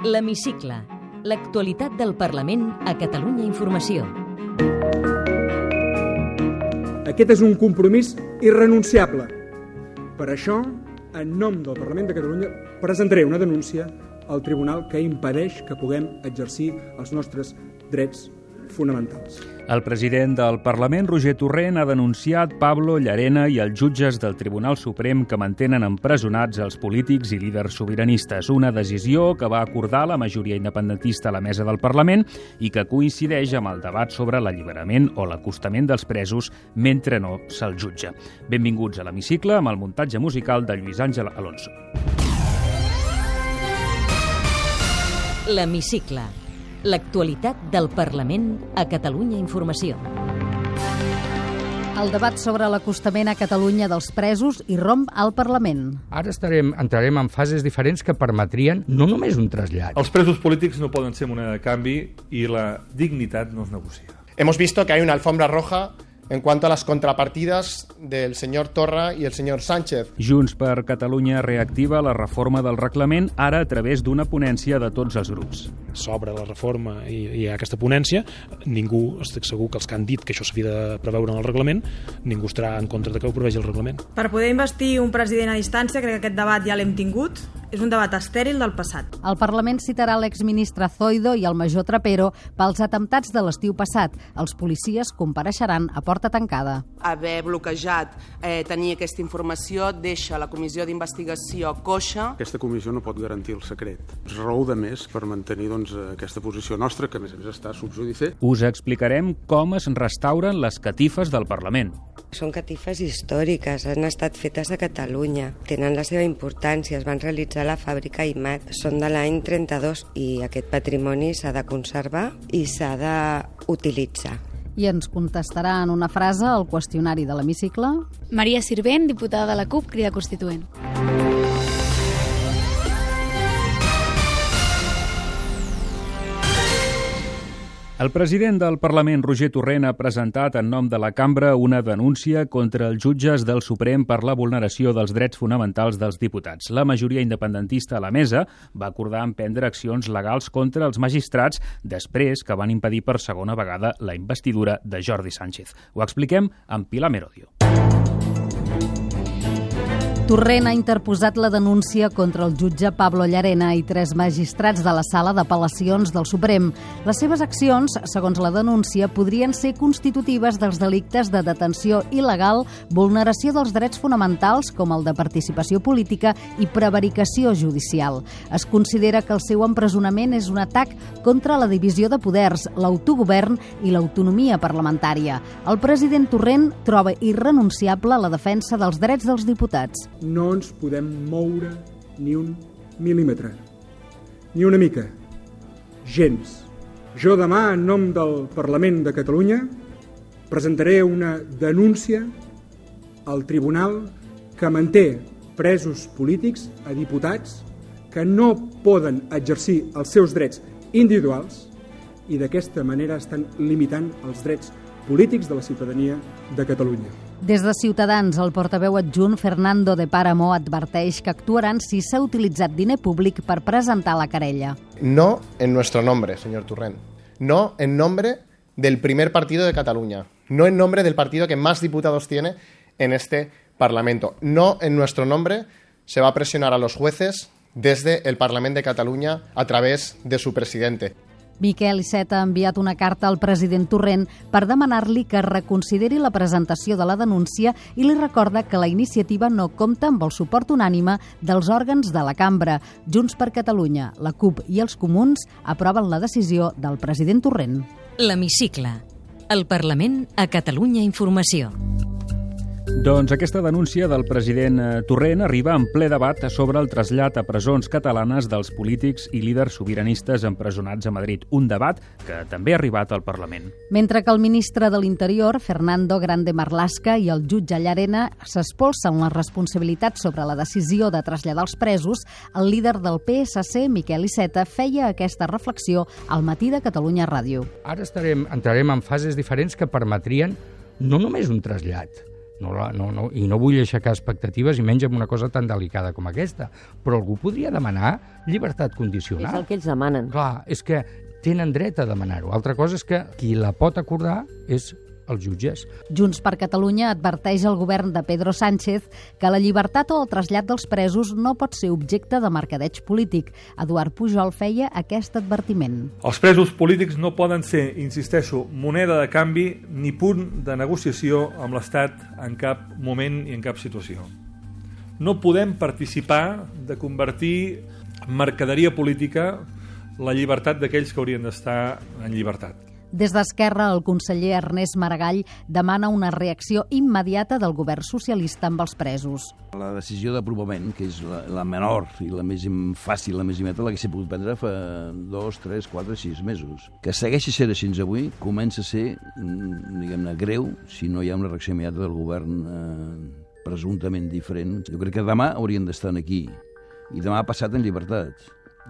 L'Hemicicle. L'actualitat del Parlament a Catalunya Informació. Aquest és un compromís irrenunciable. Per això, en nom del Parlament de Catalunya, presentaré una denúncia al tribunal que impedeix que puguem exercir els nostres drets fonamentals. El president del Parlament, Roger Torrent, ha denunciat Pablo Llarena i els jutges del Tribunal Suprem que mantenen empresonats els polítics i líders sobiranistes. Una decisió que va acordar la majoria independentista a la mesa del Parlament i que coincideix amb el debat sobre l'alliberament o l'acostament dels presos mentre no se'l jutja. Benvinguts a l'hemicicle amb el muntatge musical de Lluís Àngel Alonso. L'Hemicicle. L'actualitat del Parlament a Catalunya Informació. El debat sobre l'acostament a Catalunya dels presos irromp al Parlament. Ara estarem, entrarem en fases diferents que permetrien no només un trasllat. Els presos polítics no poden ser moneda de canvi i la dignitat no es negocia. Hemos visto que hay una alfombra roja en cuanto a las contrapartidas del señor Torra y el señor Sánchez. Junts per Catalunya reactiva la reforma del reglament ara a través d'una ponència de tots els grups. S'obre la reforma i hi ha aquesta ponència. Ningú, estic segur que els que han dit que això s'havia de preveure en el reglament, ningú estarà en contra de que ho prevegi el reglament. Per poder investir un president a distància, crec que aquest debat ja l'hem tingut. És un debat estèril del passat. El Parlament citarà l'exministre Zoido i el major Trapero pels atemptats de l'estiu passat. Els policies compareixeran a porta tancada. Haver bloquejat eh, tenir aquesta informació deixa la comissió d'investigació coixa. Aquesta comissió no pot garantir el secret. És raó de més per mantenir doncs, aquesta posició nostra, que a més a més està subjudice. Us explicarem com es restauren les catifes del Parlament. Són catifes històriques, han estat fetes a Catalunya, tenen la seva importància, es van realitzar a la fàbrica IMAT, són de l'any 32 i aquest patrimoni s'ha de conservar i s'ha d'utilitzar. I ens contestarà en una frase el qüestionari de l'hemicicle. Maria Sirvent, diputada de la CUP, crida constituent. El president del Parlament, Roger Torrent, ha presentat en nom de la cambra una denúncia contra els jutges del Suprem per la vulneració dels drets fonamentals dels diputats. La majoria independentista a la mesa va acordar emprendre accions legals contra els magistrats després que van impedir per segona vegada la investidura de Jordi Sánchez. Ho expliquem amb Pilar Merodio. Torrent ha interposat la denúncia contra el jutge Pablo Llarena i tres magistrats de la sala d'apel·lacions del Suprem. Les seves accions, segons la denúncia, podrien ser constitutives dels delictes de detenció il·legal, vulneració dels drets fonamentals, com el de participació política i prevaricació judicial. Es considera que el seu empresonament és un atac contra la divisió de poders, l'autogovern i l'autonomia parlamentària. El president Torrent troba irrenunciable la defensa dels drets dels diputats no ens podem moure ni un mil·límetre, ni una mica, gens. Jo demà, en nom del Parlament de Catalunya, presentaré una denúncia al tribunal que manté presos polítics a diputats que no poden exercir els seus drets individuals i d'aquesta manera estan limitant els drets polítics de la ciutadania de Catalunya. Des de Ciutadans, el portaveu adjunt Fernando de Páramo adverteix que actuaran si s'ha utilitzat diner públic per presentar la querella. No en nuestro nombre, señor Turrent. No en nombre del primer partido de Cataluña. No en nombre del partido que más diputados tiene en este Parlamento. No en nuestro nombre se va a presionar a los jueces desde el Parlamento de Cataluña a través de su presidente. Miquel Iceta ha enviat una carta al president Torrent per demanar-li que reconsideri la presentació de la denúncia i li recorda que la iniciativa no compta amb el suport unànime dels òrgans de la cambra. Junts per Catalunya, la CUP i els comuns aproven la decisió del president Torrent. L'hemicicle. El Parlament a Catalunya Informació. Doncs aquesta denúncia del president eh, Torrent arriba en ple debat sobre el trasllat a presons catalanes dels polítics i líders sobiranistes empresonats a Madrid. Un debat que també ha arribat al Parlament. Mentre que el ministre de l'Interior, Fernando Grande Marlasca, i el jutge Llarena s'espolsen la responsabilitat sobre la decisió de traslladar els presos, el líder del PSC, Miquel Iceta, feia aquesta reflexió al matí de Catalunya Ràdio. Ara estarem, entrarem en fases diferents que permetrien no només un trasllat, No, no, no, I no vull aixecar expectatives i menys amb una cosa tan delicada com aquesta. Però algú podria demanar llibertat condicional. És el que ells demanen. Clar, és que tenen dret a demanar-ho. Altra cosa és que qui la pot acordar és els jutges. Junts per Catalunya adverteix al govern de Pedro Sánchez que la llibertat o el trasllat dels presos no pot ser objecte de mercadeig polític. Eduard Pujol feia aquest advertiment. Els presos polítics no poden ser, insisteixo, moneda de canvi ni punt de negociació amb l'Estat en cap moment i en cap situació. No podem participar de convertir en mercaderia política la llibertat d'aquells que haurien d'estar en llibertat. Des d'Esquerra, el conseller Ernest Maragall demana una reacció immediata del govern socialista amb els presos. La decisió d'aprovament, que és la, la menor i la més fàcil, la més immediata, la que s'ha pogut prendre fa dos, tres, quatre, sis mesos. Que segueixi sent així avui, comença a ser, mm, diguem-ne, greu si no hi ha una reacció immediata del govern eh, presumptament diferent. Jo crec que demà haurien d'estar aquí i demà passat en llibertat.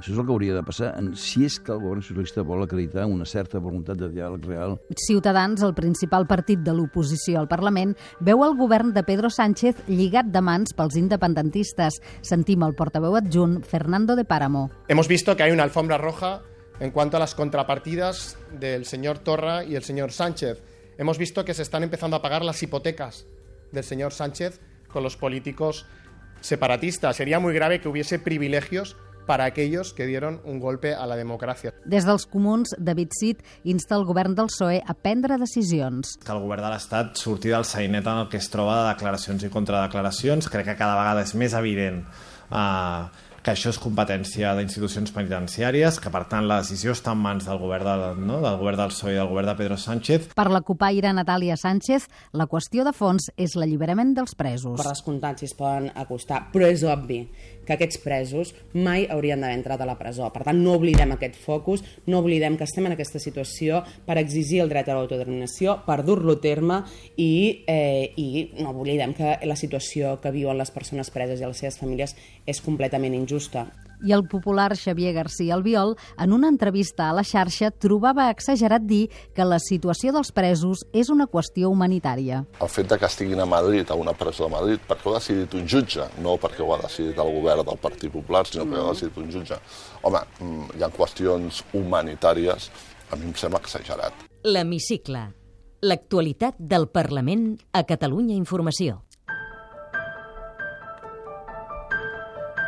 Això és el que hauria de passar en, si és que el govern socialista vol acreditar una certa voluntat de diàleg real. Ciutadans, el principal partit de l'oposició al Parlament, veu el govern de Pedro Sánchez lligat de mans pels independentistes. Sentim el portaveu adjunt Fernando de Páramo. Hemos visto que hay una alfombra roja en cuanto a las contrapartidas del señor Torra y el señor Sánchez. Hemos visto que se están empezando a pagar las hipotecas del señor Sánchez con los políticos separatistas. Sería muy grave que hubiese privilegios para aquellos que dieron un golpe a la democràcia. Des dels comuns, David Cid insta el govern del PSOE a prendre decisions. Que el govern de l'Estat surti del sainet en el que es troba de declaracions i contradeclaracions. Crec que cada vegada és més evident eh, que això és competència d'institucions penitenciàries, que per tant la decisió està en mans del govern, del, no? del govern del PSOE i del govern de Pedro Sánchez. Per la copaire Natàlia Sánchez, la qüestió de fons és l'alliberament dels presos. Per descomptat, si es poden acostar, però és obvi que aquests presos mai haurien d'haver entrat a la presó. Per tant, no oblidem aquest focus, no oblidem que estem en aquesta situació per exigir el dret a l'autodeterminació, per dur-lo a terme i, eh, i no oblidem que la situació que viuen les persones preses i les seves famílies és completament injusta i el popular Xavier García Albiol, en una entrevista a la xarxa, trobava exagerat dir que la situació dels presos és una qüestió humanitària. El fet de que estiguin a Madrid, a una presó de Madrid, perquè ho ha decidit un jutge, no perquè ho ha decidit el govern del Partit Popular, sinó perquè ho ha decidit un jutge. Home, mm, hi ha qüestions humanitàries, a mi em sembla exagerat. L'Hemicicle. L'actualitat del Parlament a Catalunya Informació.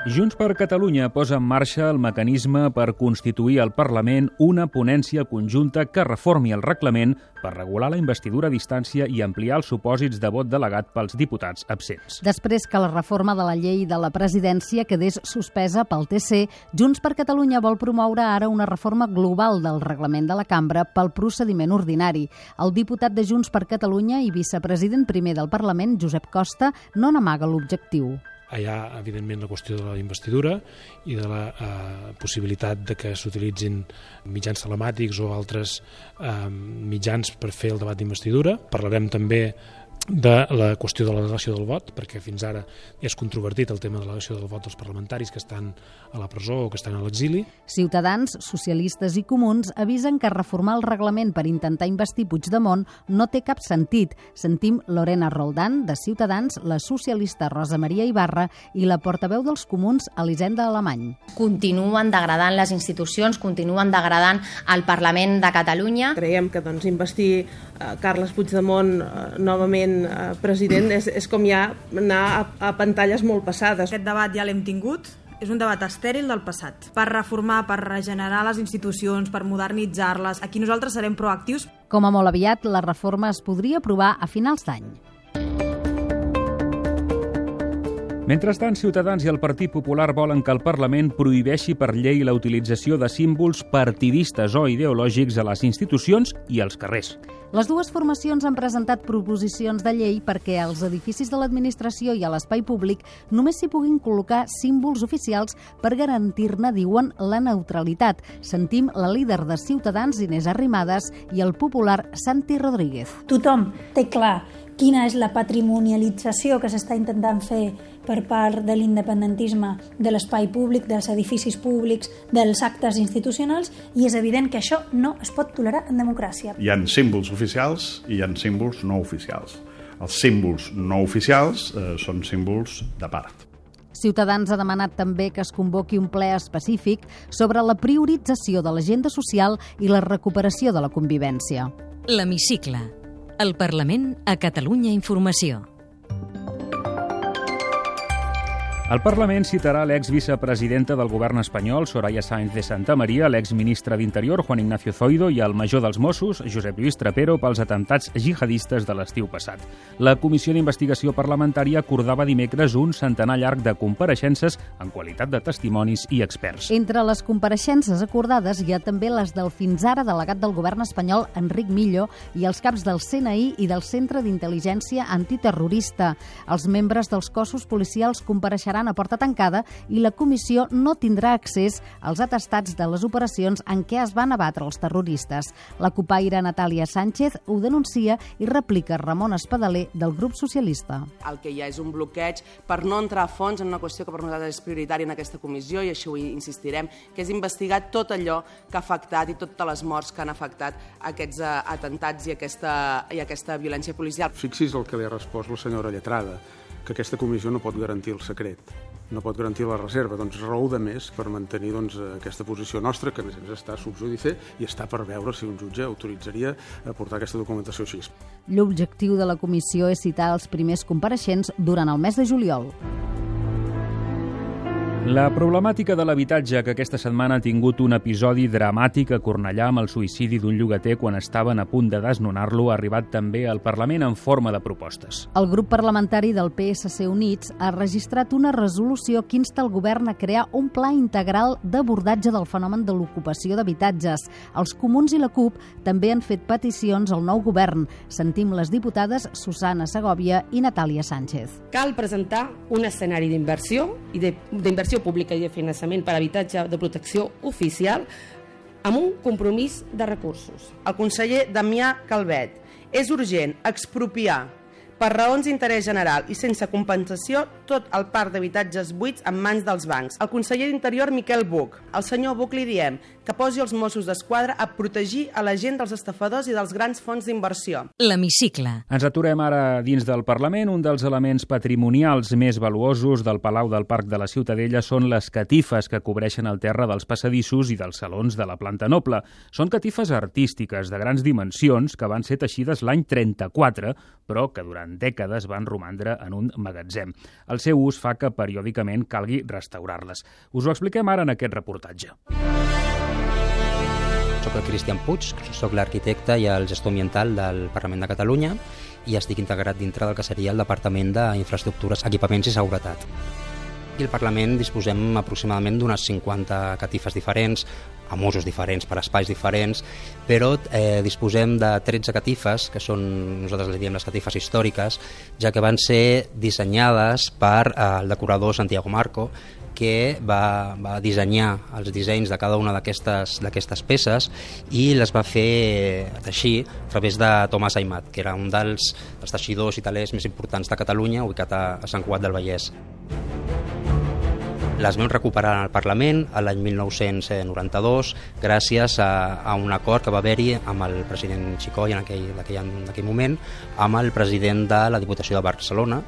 Junts per Catalunya posa en marxa el mecanisme per constituir al Parlament una ponència conjunta que reformi el reglament per regular la investidura a distància i ampliar els supòsits de vot delegat pels diputats absents. Després que la reforma de la llei de la presidència quedés suspesa pel TC, Junts per Catalunya vol promoure ara una reforma global del reglament de la cambra pel procediment ordinari. El diputat de Junts per Catalunya i vicepresident primer del Parlament, Josep Costa, no n'amaga l'objectiu hi ha, evidentment, la qüestió de la investidura i de la eh, possibilitat de que s'utilitzin mitjans telemàtics o altres eh, mitjans per fer el debat d'investidura. Parlarem també de la qüestió de la delegació del vot, perquè fins ara és controvertit el tema de la delegació del vot dels parlamentaris que estan a la presó o que estan a l'exili. Ciutadans, socialistes i comuns avisen que reformar el reglament per intentar investir Puigdemont no té cap sentit. Sentim Lorena Roldán, de Ciutadans, la socialista Rosa Maria Ibarra i la portaveu dels comuns, Elisenda Alemany. Continuen degradant les institucions, continuen degradant el Parlament de Catalunya. Creiem que doncs, investir eh, Carles Puigdemont eh, novament sent eh, president és, és com ja anar a, a pantalles molt passades. Aquest debat ja l'hem tingut, és un debat estèril del passat. Per reformar, per regenerar les institucions, per modernitzar-les, aquí nosaltres serem proactius. Com a molt aviat, la reforma es podria aprovar a finals d'any. Mentrestant, Ciutadans i el Partit Popular volen que el Parlament prohibeixi per llei la utilització de símbols partidistes o ideològics a les institucions i als carrers. Les dues formacions han presentat proposicions de llei perquè als edificis de l'administració i a l'espai públic només s'hi puguin col·locar símbols oficials per garantir-ne, diuen, la neutralitat. Sentim la líder de Ciutadans, Inés Arrimadas, i el popular Santi Rodríguez. Tothom té clar quina és la patrimonialització que s'està intentant fer per part de l'independentisme de l'espai públic, dels edificis públics, dels actes institucionals, i és evident que això no es pot tolerar en democràcia. Hi han símbols oficials i hi han símbols no oficials. Els símbols no oficials eh, són símbols de part. Ciutadans ha demanat també que es convoqui un ple específic sobre la priorització de l'agenda social i la recuperació de la convivència. L'Hemicicle. El Parlament a Catalunya Informació. El Parlament citarà l'ex-vicepresidenta del govern espanyol, Soraya Sáenz de Santa Maria, l'ex-ministre d'Interior, Juan Ignacio Zoido, i el major dels Mossos, Josep Lluís Trapero, pels atemptats jihadistes de l'estiu passat. La Comissió d'Investigació Parlamentària acordava dimecres un centenar llarg de compareixences en qualitat de testimonis i experts. Entre les compareixences acordades hi ha també les del fins ara delegat del govern espanyol, Enric Millo, i els caps del CNI i del Centre d'Intel·ligència Antiterrorista. Els membres dels cossos policials compareixeran seran a porta tancada i la comissió no tindrà accés als atestats de les operacions en què es van abatre els terroristes. La copaire Natàlia Sánchez ho denuncia i replica Ramon Espadaler del grup socialista. El que hi ha és un bloqueig per no entrar a fons en una qüestió que per nosaltres és prioritària en aquesta comissió i així ho insistirem, que és investigar tot allò que ha afectat i totes les morts que han afectat aquests eh, atentats i aquesta, i aquesta violència policial. Fixi's el que li ha respost la senyora Lletrada que aquesta comissió no pot garantir el secret, no pot garantir la reserva, doncs raó de més per mantenir doncs, aquesta posició nostra, que a més a més està subjudice i està per veure si un jutge autoritzaria a portar aquesta documentació així. L'objectiu de la comissió és citar els primers compareixents durant el mes de juliol. La problemàtica de l'habitatge que aquesta setmana ha tingut un episodi dramàtic a Cornellà amb el suïcidi d'un llogater quan estaven a punt de desnonar-lo ha arribat també al Parlament en forma de propostes. El grup parlamentari del PSC Units ha registrat una resolució que insta el govern a crear un pla integral d'abordatge del fenomen de l'ocupació d'habitatges. Els comuns i la CUP també han fet peticions al nou govern. Sentim les diputades Susana Segovia i Natàlia Sánchez. Cal presentar un escenari d'inversió i d'inversió d'inversió pública i de finançament per habitatge de protecció oficial amb un compromís de recursos. El conseller Damià Calvet és urgent expropiar per raons d'interès general i sense compensació tot el parc d'habitatges buits en mans dels bancs. El conseller d'Interior, Miquel Buch. Al senyor Buch li diem que posi els Mossos d'Esquadra a protegir a la gent dels estafadors i dels grans fons d'inversió. L'hemicicle. Ens aturem ara dins del Parlament. Un dels elements patrimonials més valuosos del Palau del Parc de la Ciutadella són les catifes que cobreixen el terra dels passadissos i dels salons de la planta noble. Són catifes artístiques de grans dimensions que van ser teixides l'any 34, però que durant dècades van romandre en un magatzem. El seu ús fa que periòdicament calgui restaurar-les. Us ho expliquem ara en aquest reportatge. Soc el Cristian Puig, soc l'arquitecte i el gestor ambiental del Parlament de Catalunya i estic integrat dintre del que seria el Departament d'Infraestructures, Equipaments i Seguretat. Aquí al Parlament disposem aproximadament d'unes 50 catifes diferents, amb usos diferents, per espais diferents, però eh, disposem de 13 catifes, que són, nosaltres les diem les catifes històriques, ja que van ser dissenyades per eh, el decorador Santiago Marco, que va, va dissenyar els dissenys de cada una d'aquestes peces i les va fer teixir a través de Tomàs Aimat, que era un dels, dels teixidors i talers més importants de Catalunya, ubicat a, a Sant Cugat del Vallès. Les vam recuperar al Parlament l'any 1992 gràcies a, a un acord que va haver-hi amb el president Xicoi en aquell, en aquell moment, amb el president de la Diputació de Barcelona,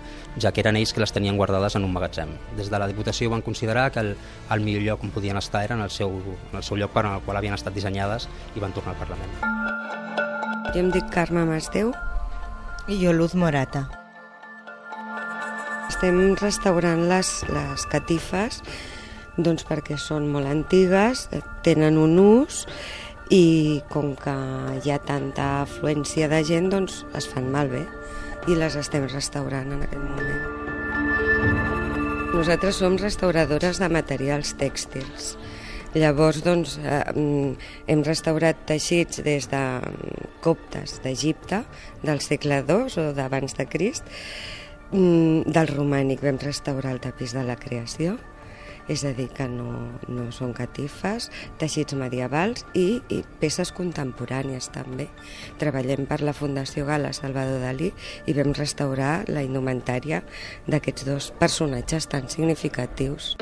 ja que eren ells que les tenien guardades en un magatzem. Des de la Diputació van considerar que el, el millor lloc on podien estar era en el seu, en el seu lloc per al qual havien estat dissenyades i van tornar al Parlament. Jo em dic Carme Masdeu. I jo Luz Morata. Estem restaurant les, les catifes doncs perquè són molt antigues, tenen un ús i com que hi ha tanta afluència de gent doncs es fan malbé i les estem restaurant en aquest moment. Nosaltres som restauradores de materials tèxtils. Llavors, doncs, eh, hem restaurat teixits des de coptes d'Egipte, del segle II o d'abans de Crist, Mm, del romànic vam restaurar el tapís de la creació, és a dir, que no, no són catifes, teixits medievals i, i peces contemporànies també. Treballem per la Fundació Gala Salvador Dalí i vam restaurar la indumentària d'aquests dos personatges tan significatius.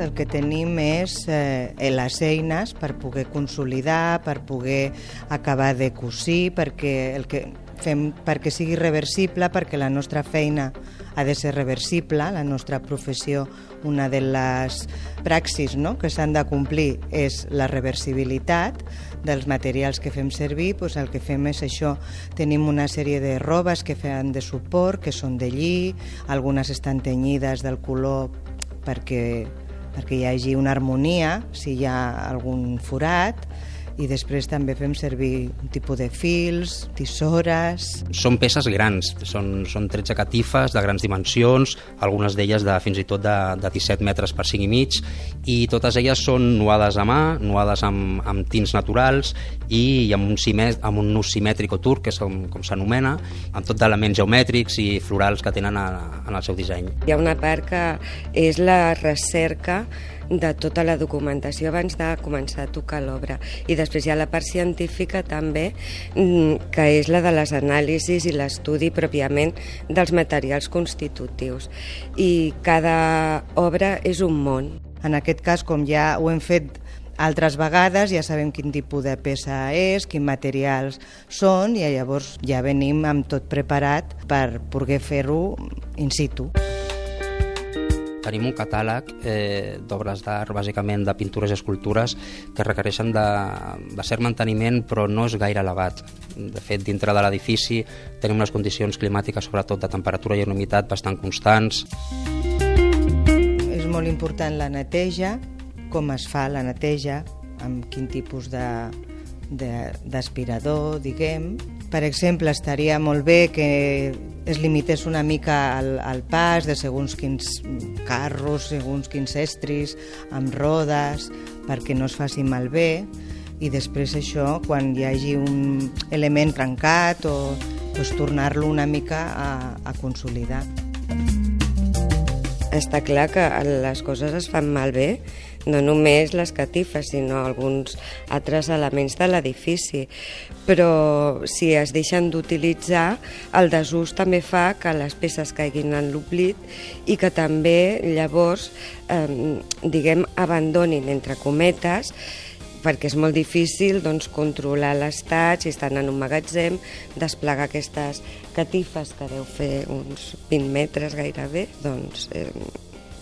El que tenim és eh, les eines per poder consolidar, per poder acabar de cosir, perquè el que fem perquè sigui reversible, perquè la nostra feina ha de ser reversible, la nostra professió, una de les praxis no? que s'han de complir és la reversibilitat dels materials que fem servir, doncs el que fem és això, tenim una sèrie de robes que fan de suport, que són de lli, algunes estan tenyides del color perquè, perquè hi hagi una harmonia, si hi ha algun forat, i després també fem servir un tipus de fils, tisores... Són peces grans, són, són 13 catifes de grans dimensions, algunes d'elles de fins i tot de, de 17 metres per 5 i mig, i totes elles són nuades a mà, nuades amb, amb tints naturals i amb un, simet, amb un nus simètric o turc, que és com, com s'anomena, amb tot d'elements geomètrics i florals que tenen a, en el seu disseny. Hi ha una part que és la recerca de tota la documentació abans de començar a tocar l'obra. I després hi ha la part científica també, mm, que és la de les anàlisis i l'estudi pròpiament dels materials constitutius. I cada obra és un món. En aquest cas, com ja ho hem fet altres vegades ja sabem quin tipus de peça és, quins materials són i llavors ja venim amb tot preparat per poder fer-ho in situ. Tenim un catàleg eh, d'obres d'art, bàsicament de pintures i escultures, que requereixen de, de cert manteniment, però no és gaire elevat. De fet, dintre de l'edifici tenim unes condicions climàtiques, sobretot de temperatura i humitat, bastant constants. És molt important la neteja, com es fa la neteja, amb quin tipus d'aspirador, diguem. Per exemple, estaria molt bé que es limités una mica al, al pas de segons quins carros, segons quins estris, amb rodes, perquè no es faci malbé, i després això, quan hi hagi un element trencat, o pues, tornar-lo una mica a, a consolidar. Està clar que les coses es fan malbé no només les catifes, sinó alguns altres elements de l'edifici. Però si es deixen d'utilitzar, el desús també fa que les peces caiguin en l'oblit i que també llavors, eh, diguem, abandonin, entre cometes, perquè és molt difícil doncs, controlar l'estat, si estan en un magatzem, desplegar aquestes catifes que deu fer uns 20 metres gairebé, doncs eh,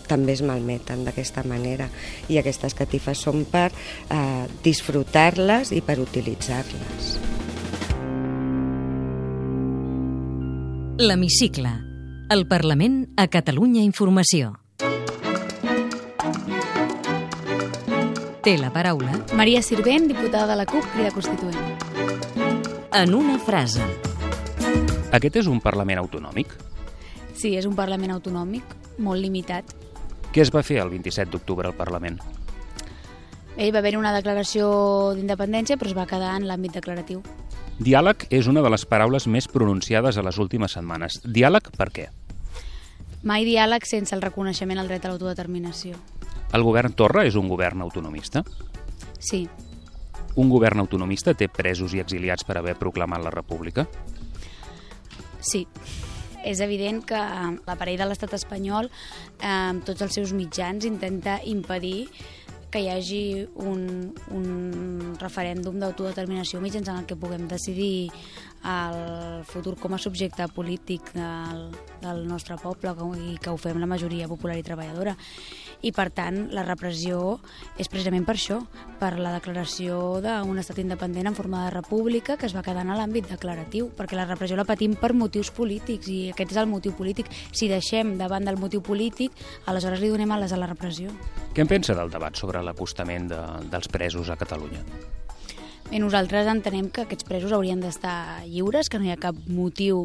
també es malmeten d'aquesta manera i aquestes catifes són per eh, disfrutar-les i per utilitzar-les. L'Hemicicle. El Parlament a Catalunya Informació. Té la paraula Maria Sirvent, diputada de la CUP, crida constituent. en una frase. Aquest és un Parlament autonòmic? Sí, és un Parlament autonòmic, molt limitat. Què es va fer el 27 d'octubre al Parlament? Ell va haver una declaració d'independència, però es va quedar en l'àmbit declaratiu. Diàleg és una de les paraules més pronunciades a les últimes setmanes. Diàleg per què? Mai diàleg sense el reconeixement al dret a l'autodeterminació. El govern Torra és un govern autonomista? Sí, Un govern autonomista té presos i exiliats per haver proclamat la república? sí. És evident que l'aparell de l'estat espanyol, eh, amb tots els seus mitjans, intenta impedir que hi hagi un, un referèndum d'autodeterminació mitjançant el que puguem decidir el futur com a subjecte polític del, del nostre poble i que ho fem la majoria popular i treballadora. I, per tant, la repressió és precisament per això, per la declaració d'un estat independent en forma de república que es va quedar en l'àmbit declaratiu, perquè la repressió la patim per motius polítics i aquest és el motiu polític. Si deixem davant del motiu polític, aleshores li donem ales a la repressió. Què en pensa del debat sobre l'acostament de, dels presos a Catalunya? Bé, nosaltres entenem que aquests presos haurien d'estar lliures, que no hi ha cap motiu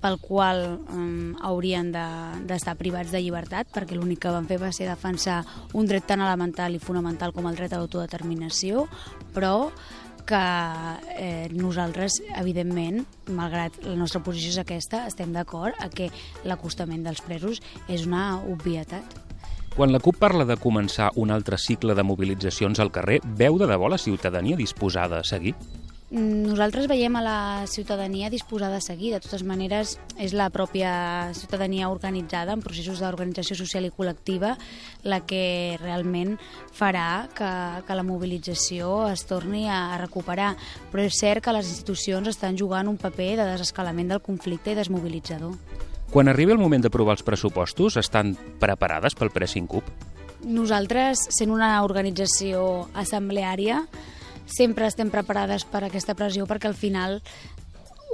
pel qual um, haurien de- d'estar de, privats de llibertat, perquè l'únic que van fer va ser defensar un dret tan elemental i fonamental com el dret a l'autodeterminació, però que eh, nosaltres, evidentment, malgrat la nostra posició és aquesta, estem d'acord a que l'acostament dels presos és una obvietat. Quan la CUP parla de començar un altre cicle de mobilitzacions al carrer, veu de debò la ciutadania disposada a seguir? Nosaltres veiem a la ciutadania disposada a seguir. De totes maneres, és la pròpia ciutadania organitzada en processos d'organització social i col·lectiva la que realment farà que, que la mobilització es torni a recuperar. Però és cert que les institucions estan jugant un paper de desescalament del conflicte i desmobilitzador. Quan arribi el moment d'aprovar els pressupostos, estan preparades pel pressing cup? Nosaltres, sent una organització assembleària, sempre estem preparades per aquesta pressió perquè al final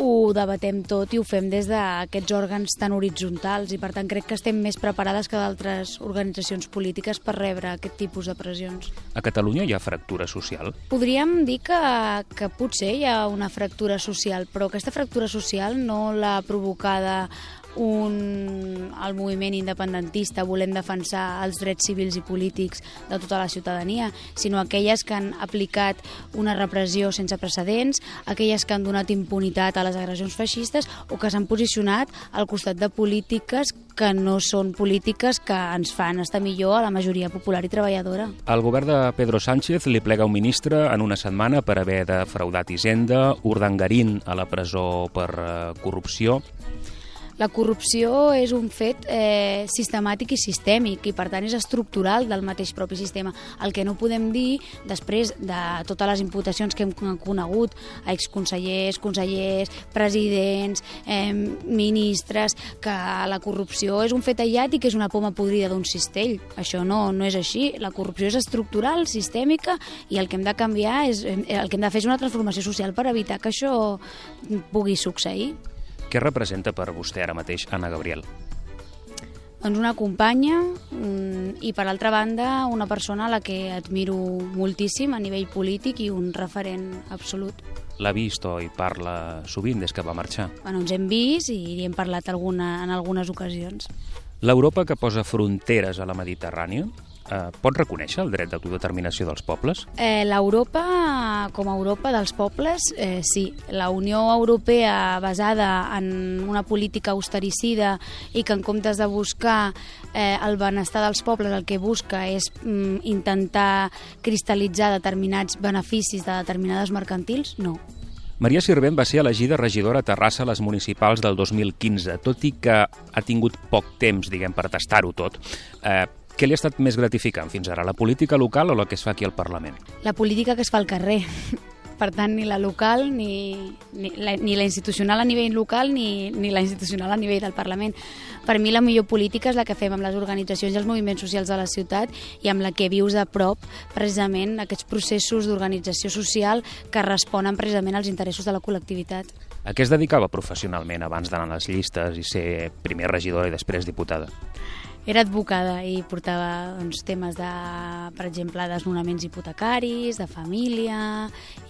ho debatem tot i ho fem des d'aquests òrgans tan horitzontals i per tant crec que estem més preparades que d'altres organitzacions polítiques per rebre aquest tipus de pressions. A Catalunya hi ha fractura social? Podríem dir que, que potser hi ha una fractura social, però aquesta fractura social no l'ha provocada un, el moviment independentista volem defensar els drets civils i polítics de tota la ciutadania, sinó aquelles que han aplicat una repressió sense precedents, aquelles que han donat impunitat a les agressions feixistes o que s'han posicionat al costat de polítiques que no són polítiques que ens fan estar millor a la majoria popular i treballadora. El govern de Pedro Sánchez li plega un ministre en una setmana per haver defraudat Hisenda, Urdangarín a la presó per eh, corrupció. La corrupció és un fet eh, sistemàtic i sistèmic i per tant és estructural del mateix propi sistema. El que no podem dir després de totes les imputacions que hem conegut a exconsellers, consellers, presidents, eh, ministres, que la corrupció és un fet aïllat i que és una poma podrida d'un cistell. Això no, no és així. La corrupció és estructural, sistèmica i el que hem de canviar és el que hem de fer és una transformació social per evitar que això pugui succeir. Què representa per vostè ara mateix Anna Gabriel? Doncs una companya mm, i, per altra banda, una persona a la que admiro moltíssim a nivell polític i un referent absolut. L'ha vist o hi parla sovint des que va marxar? Bueno, ens hem vist i hi hem parlat alguna, en algunes ocasions. L'Europa que posa fronteres a la Mediterrània eh, pot reconèixer el dret d'autodeterminació dels pobles? Eh, L'Europa, com a Europa dels pobles, eh, sí. La Unió Europea basada en una política austericida i que en comptes de buscar eh, el benestar dels pobles el que busca és mm, intentar cristal·litzar determinats beneficis de determinades mercantils, no. Maria Sirvent va ser elegida regidora a Terrassa a les municipals del 2015, tot i que ha tingut poc temps, diguem, per tastar-ho tot. Eh, què li ha estat més gratificant fins ara, la política local o la que es fa aquí al Parlament? La política que es fa al carrer. Per tant, ni la local, ni, ni, la, ni la institucional a nivell local, ni, ni la institucional a nivell del Parlament. Per mi la millor política és la que fem amb les organitzacions i els moviments socials de la ciutat i amb la que vius de prop precisament aquests processos d'organització social que responen precisament als interessos de la col·lectivitat. A què es dedicava professionalment abans d'anar a les llistes i ser primer regidora i després diputada? Era advocada i portava doncs, temes de, per exemple, desnonaments hipotecaris, de família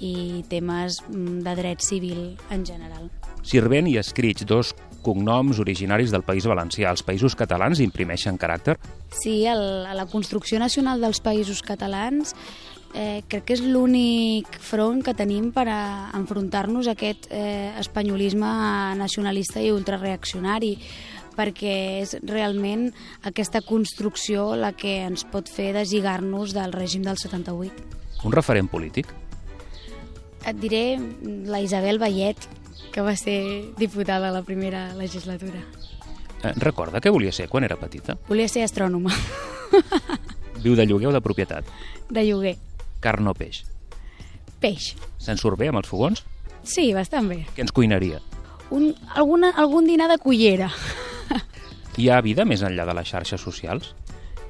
i temes mm, de dret civil en general. Sirvent i Escrits, dos cognoms originaris del País Valencià. Els països catalans imprimeixen caràcter? Sí, el, la construcció nacional dels països catalans eh, crec que és l'únic front que tenim per a enfrontar-nos a aquest eh, espanyolisme nacionalista i ultrareaccionari perquè és realment aquesta construcció la que ens pot fer deslligar-nos del règim del 78. Un referent polític? Et diré la Isabel Vallet, que va ser diputada a la primera legislatura. Eh, recorda què volia ser quan era petita? Volia ser astrònoma. Viu de lloguer o de propietat? De lloguer. Carn o peix? Peix. Se'n surt bé amb els fogons? Sí, bastant bé. Què ens cuinaria? Un, alguna, algun dinar de cullera. Hi ha vida més enllà de les xarxes socials?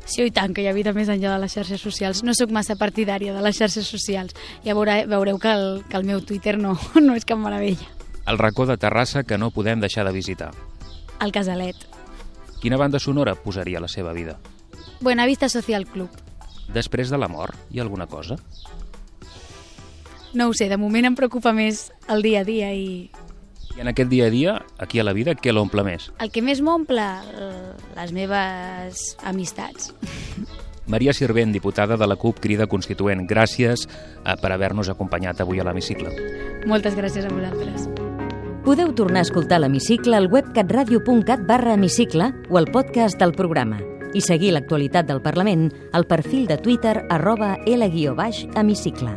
Sí, i tant, que hi ha vida més enllà de les xarxes socials. No sóc massa partidària de les xarxes socials. Ja veure, veureu que el, que el meu Twitter no, no és cap meravella. El racó de Terrassa que no podem deixar de visitar. El Casalet. Quina banda sonora posaria la seva vida? Buena Vista Social Club. Després de la mort, hi ha alguna cosa? No ho sé, de moment em preocupa més el dia a dia i i en aquest dia a dia, aquí a la vida, què l'omple més? El que més m'omple, les meves amistats. Maria Sirvent, diputada de la CUP Crida Constituent, gràcies eh, per haver-nos acompanyat avui a l'Hemicicle. Moltes gràcies a vosaltres. Podeu tornar a escoltar l'Hemicicle al web catradio.cat barra hemicicle o al podcast del programa i seguir l'actualitat del Parlament al perfil de Twitter arroba L-hemicicle.